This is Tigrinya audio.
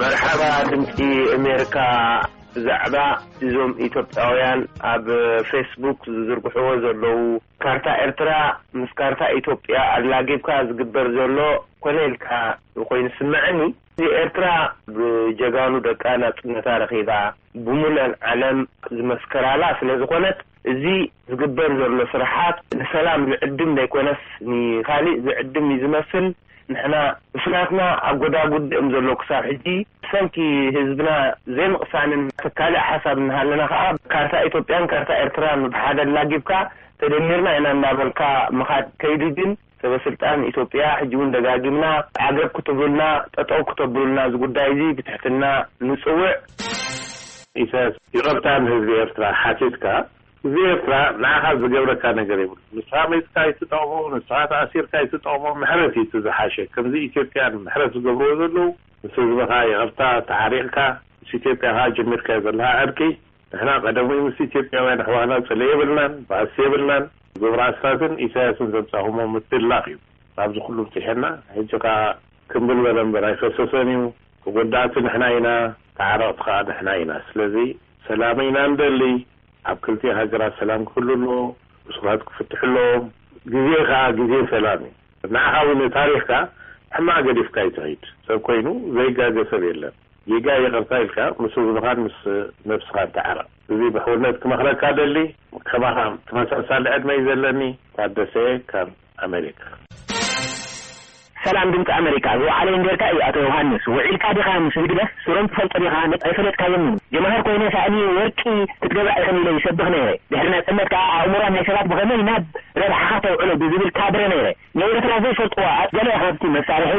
መርሓባ ድምፂ ኣሜሪካ ብዛዕባ እዞም ኢትዮጵያውያን ኣብ ፌስቡክ ዝዝርግሕዎ ዘለዉ ካርታ ኤርትራ ምስ ካርታ ኢትዮጵያ ኣላጊብካ ዝግበር ዘሎ ኮነ ኢልካ ኮይኑ ዝስመዐኒ ኤርትራ ብጀጋኑ ደቃ ናፅነታ ረኺባ ብሙለን ዓለም ዝመስከራላ ስለዝኾነት እዚ ዝግበር ዘሎ ስራሓት ንሰላም ዝዕድም ዘይኮነስ ንካሊእ ዝዕድም እዩ ዝመስል ንሕና ብስናትና ኣብ ጎዳጉዲ እዮም ዘለዉ ክሳብ ሕጂ ብሰንኪ ህዝብና ዘይምቕሳንን ተካልእ ሓሳብ እናሃለና ከኣ ካርታ ኢትዮጵያን ካርታ ኤርትራን ብሓደ ኣላጊብካ ተደሚርና ኢና እናበልካ ምኻድ ከይዱ ግን ሰበስልጣን ኢትዮጵያ ሕጂውን ደጋጊምና ዓገብ ክትብሉልና ጠጠው ክተብሉልና እዚ ጉዳይ እዚ ብትሕትና ንጽውዕ። ኢሳያስ ይቅርታ ንህዝቢ ኤርትራ ሓቲትካ ህዝቢ ኤርትራ ንዓኻ ዝገብረካ ነገር የብሉን ንስኻ መይትካ ኣይትጠቅሞ ንስኻ ተኣሲርካ ኣይትጠቅሞ ምሕረት እዩ እቲ ዝሓሸ ከምዚ ኢትዮጵያ ንምሕረት ዝገብርዎ ዘለዉ ምስ ህዝብኻ ይቅርታ ተዓሪቅካ ምስ ኢትዮጵያ ከኣ ጀሚርካዮ ዘለኻ ዕርቂ ንሕና ቀደሙይ ምስ ኢትዮጵያውያን ኣሕዋትና ጽልኢ የብልናን ባእሲ የብልናን ግብሪ ኣስራትን ኢሳያስን ዘምጻኹሞ ምትላኽ እዩ ናብዚ ኩሉ ብጺሐና ሕጂ ከኣ ክም ብል በለ እምበር ኣይፈሰሰን እዩ ተጎዳእቲ ንሕና ኢና ተዓረቕቲ ከኣ ንሕና ኢና ስለዚ ሰላም ኢና ንደሊ ኣብ ክልቲኡ ሃገራት ሰላም ክህሉ ኣለዎ እሱራት ክፍትሑ ኣለዎም ግዜ ከኣ ግዜ ሰላም እዩ ንዓኻ ውን ታሪኽካ ሕማቕ ገዲፍካ ኣይትኺድ ሰብ ኮይኑ ዘይጋገ ሰብ የለን። ጌጋ ይቅርታ ኢልካ ምስ ህዝብኻን ምስ ነብስኻን ተዓረቅ እዚ ብሕውነት ክመኽረካ እደሊ ከማኻ ተመሳሳሊ ዕድመ እዩ ዘለኒ ታደሰ እየ ካብ ኣሜሪካ። ሰላም ድምጺ ኣመሪካ ዝወዓለ ይንገርካ እዩ ኣቶ ዮውሃንስ ውዒልካ ዲኻ ምስ ህግደፍ ሱሮም ትፈልጦ ዲኻ ነቲ ኣይፈለጥካዮምን እዩ ጀማህር ኮይነ ሳእኒ ወርቂ ክትገብራ ኢኽን ኢለ ይሰብኽ ነይረ ድሕሪ ናጽነት ከኣ ኣእምሮ ናይ ሰባት ብኸመይ ናብ ረብሓኻ ተውዕሎ ብዝብል ካድረ ነይረ ንኤርትራ ዘይፈልጥዋ ኣት ገለ ኻብቲ መሳርሒ